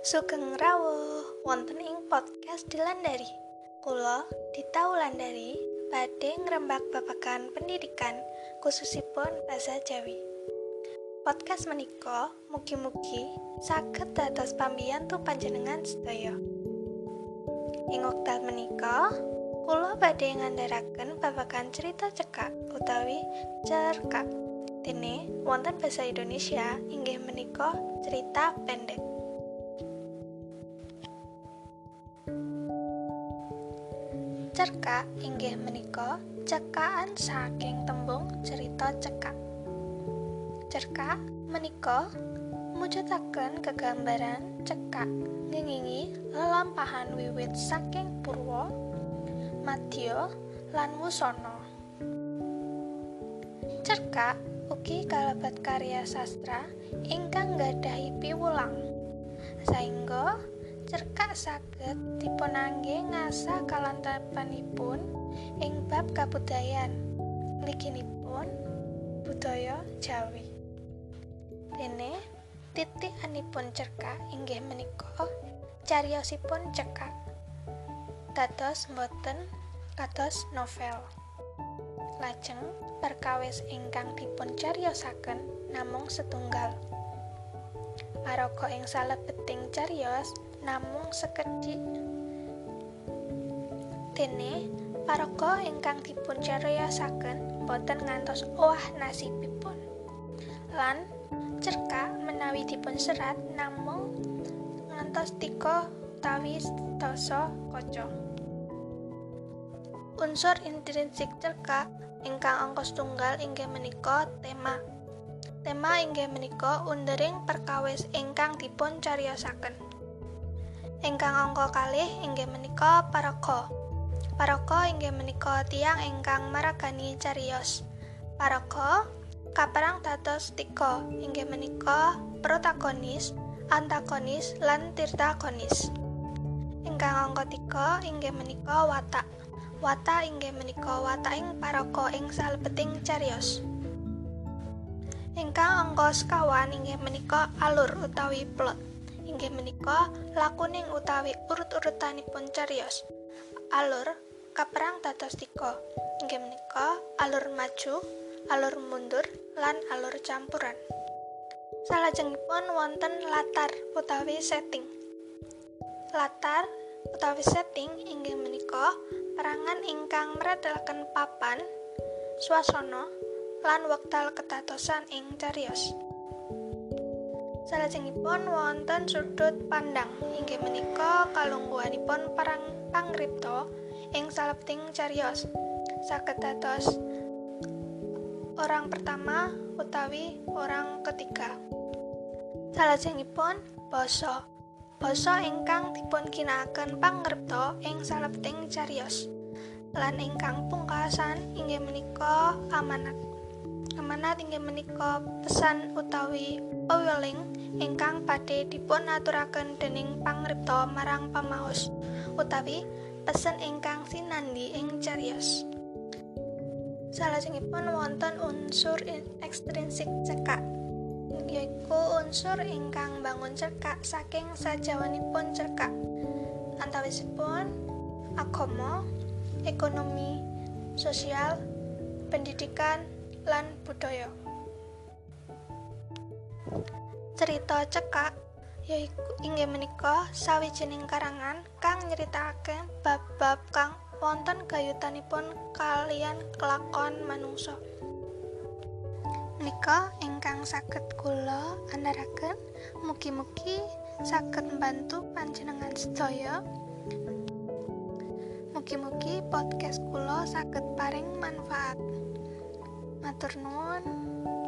Sugeng rawuh wonten ing podcast Dilandari. Kula Dita Wulandari badhe ngrembak babagan pendidikan khususipun bahasa Jawi. Podcast menika mugi-mugi saged dados pambiyantu panjenengan sedaya. Ing wekdal menika, kula badhe ngandharaken babagan cerita cekak utawi cerkak. Dene wonten basa Indonesia inggih menika cerita pendek. Cerkak inggih menika cekaan saking tembung cerita cekak. Cerkak menika mujudaken kegambaran cekak ngingingi lelampahan wiwit saking purwa, madya lan wusana. Cerkak ugi kalebat karya sastra ingkang nggadhahi piwulang. Saengga cerkak saged dipunangge ngasah kalantapanipun ing bab kabudayan mliginipun budaya Jawi. Dene titik anipun cerkak inggih menika cariyosipun cekak. Dados mboten kados novel. Lajeng perkawis ingkang dipun cariyosaken namung setunggal. Paraga ing salebeting cariyos namung sekedhik. Dene paraga ingkang dipun cariyosaken boten ngantos owah nasibipun. Lan cerkak menawi dipun serat namung ngantos tika utawi dasa kaca. Unsur intrinsik cerkak ingkang angka setunggal inggih menika tema. Tema inggih menika undering perkawis ingkang dipun cariyosaken. Ingkang angka kalih inggih menika paraga. Paraga inggih menika tiang ingkang maragani cariyos. Paraga kaperang dados tiga inggih menika protagonis, antagonis, lan tirtagonis. Ingkang angka tiga inggih menika watak. Wata inggih menika wataking paraga ing salebeting cariyos. Ingkang angka sekawan inggih menika alur utawi plot. Inggih menika lakuning utawi urut-urutanipun cariyos. Alur kaperang dados tiga. Inggih menika alur maju, alur mundur, lan alur campuran. Salajengipun wonten latar utawi setting. Latar utawi setting inggih menika perangan ingkang mratelaken papan, swasana, lan wekdal ketatosan ing cariyos. Salajengipun wonten sudut pandang inggih menika kalungguhanipun perang pangripta ing salebeting cariyos. Saged dados orang pertama utawi orang ketiga. Salajengipun basa basa ingkang dipun ginakaken pangripta ing salebeting cariyos. Lan ingkang pungkasan inggih menika amanat. Amanat inggih menika pesan utawi pewiling ingkang badhe dipun aturaken dening pangripta marang pamaos utawi pesen ingkang sinandi ing cariyos. Salajengipun wonten unsur ekstrinsik cekak yaiku unsur ingkang bangun cerkak saking sajawanipun cerkak antawisipun agama, ekonomi, sosial, pendidikan, lan budaya. Cerita cekak yaiku inggih menika sawijining karangan kang nyritakaken bab-bab kang wonten gayutanipun kalian kelakon manungsa. Menika ingkang saged kula andharaken mugi-mugi saged mbantu panjenengan sedaya. Mugi-mugi podcast kula saged paring manfaat. Matur nuwun.